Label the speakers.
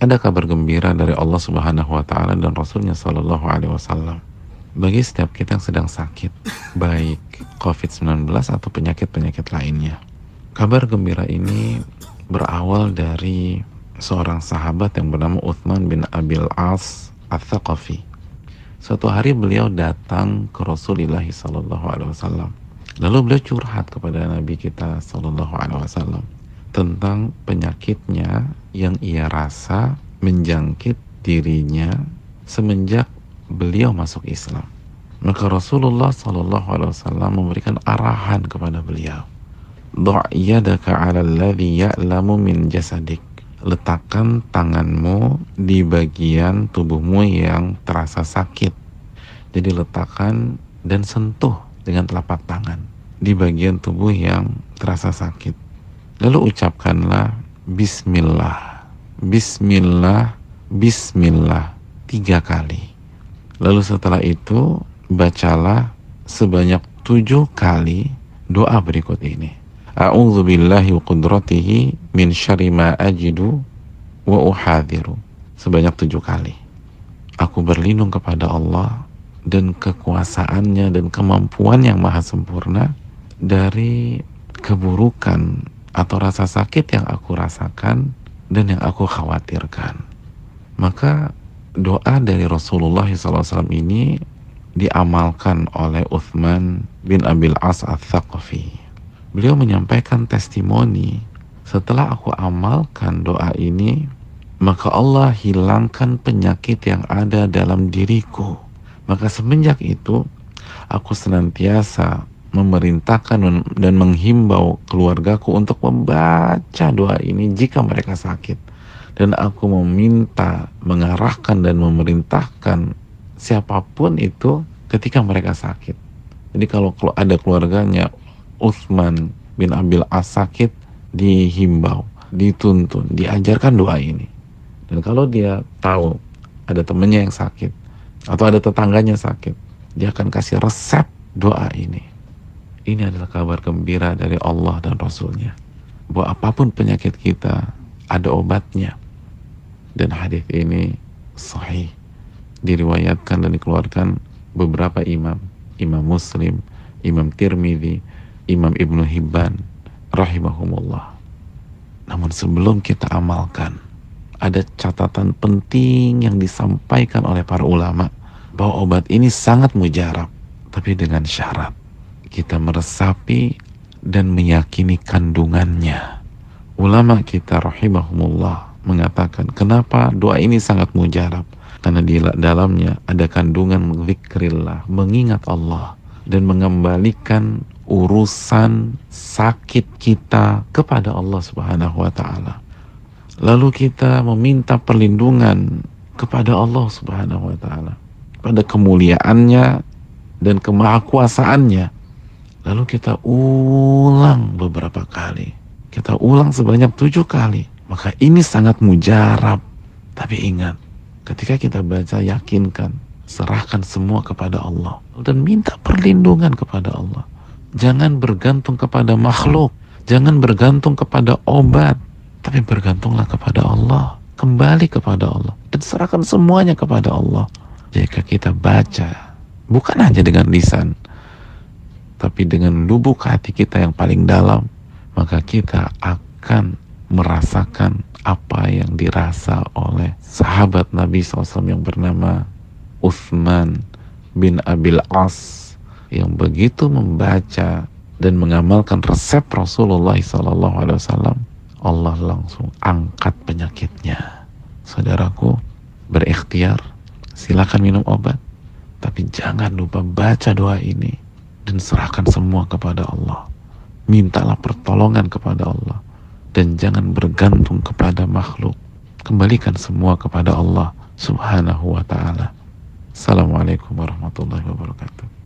Speaker 1: ada kabar gembira dari Allah Subhanahu wa taala dan Rasulnya Shallallahu alaihi wasallam bagi setiap kita yang sedang sakit, baik COVID-19 atau penyakit-penyakit lainnya. Kabar gembira ini berawal dari seorang sahabat yang bernama Uthman bin Abil As Al-Thaqafi. Suatu hari beliau datang ke Rasulullah Sallallahu Alaihi Wasallam. Lalu beliau curhat kepada Nabi kita Sallallahu Alaihi Wasallam tentang penyakitnya yang ia rasa menjangkit dirinya semenjak beliau masuk Islam. Maka Rasulullah Sallallahu Alaihi Wasallam memberikan arahan kepada beliau. Do'yadaka ala alladhi ya'lamu min jasadik. Letakkan tanganmu di bagian tubuhmu yang terasa sakit. Jadi letakkan dan sentuh dengan telapak tangan di bagian tubuh yang terasa sakit. Lalu ucapkanlah Bismillah, Bismillah, Bismillah tiga kali. Lalu setelah itu bacalah sebanyak tujuh kali doa berikut ini. A'udzu billahi qudratihi min syarri ajidu wa uhadhiru. Sebanyak tujuh kali. Aku berlindung kepada Allah dan kekuasaannya dan kemampuan yang maha sempurna dari keburukan atau rasa sakit yang aku rasakan dan yang aku khawatirkan. Maka doa dari Rasulullah SAW ini diamalkan oleh Uthman bin Abil As al-Thaqafi. Beliau menyampaikan testimoni, setelah aku amalkan doa ini, maka Allah hilangkan penyakit yang ada dalam diriku. Maka semenjak itu, aku senantiasa memerintahkan dan menghimbau keluargaku untuk membaca doa ini jika mereka sakit dan aku meminta mengarahkan dan memerintahkan siapa pun itu ketika mereka sakit. Jadi kalau ada keluarganya Utsman bin Abil As sakit dihimbau, dituntun, diajarkan doa ini. Dan kalau dia tahu ada temennya yang sakit atau ada tetangganya sakit, dia akan kasih resep doa ini. Ini adalah kabar gembira dari Allah dan Rasulnya. Bahwa apa pun penyakit kita, ada obatnya dan hadis ini sahih diriwayatkan dan dikeluarkan beberapa imam Imam Muslim, Imam Tirmidzi, Imam Ibnu Hibban rahimahumullah. Namun sebelum kita amalkan, ada catatan penting yang disampaikan oleh para ulama bahwa obat ini sangat mujarab, tapi dengan syarat kita meresapi dan meyakini kandungannya. Ulama kita rahimahumullah mengatakan kenapa doa ini sangat mujarab karena di dalamnya ada kandungan zikrillah mengingat Allah dan mengembalikan urusan sakit kita kepada Allah Subhanahu wa taala. Lalu kita meminta perlindungan kepada Allah Subhanahu wa taala pada kemuliaannya dan kemahakuasaannya. Lalu kita ulang beberapa kali. Kita ulang sebanyak tujuh kali maka ini sangat mujarab. Tapi ingat, ketika kita baca yakinkan, serahkan semua kepada Allah dan minta perlindungan kepada Allah. Jangan bergantung kepada makhluk, jangan bergantung kepada obat, tapi bergantunglah kepada Allah. Kembali kepada Allah dan serahkan semuanya kepada Allah. Jika kita baca, bukan hanya dengan lisan, tapi dengan lubuk hati kita yang paling dalam, maka kita akan merasakan apa yang dirasa oleh sahabat Nabi SAW yang bernama Uthman bin Abil As yang begitu membaca dan mengamalkan resep Rasulullah SAW Allah langsung angkat penyakitnya. Saudaraku berikhtiar silakan minum obat tapi jangan lupa baca doa ini dan serahkan semua kepada Allah mintalah pertolongan kepada Allah dan jangan bergantung kepada makhluk. Kembalikan semua kepada Allah Subhanahu wa taala. Assalamualaikum warahmatullahi wabarakatuh.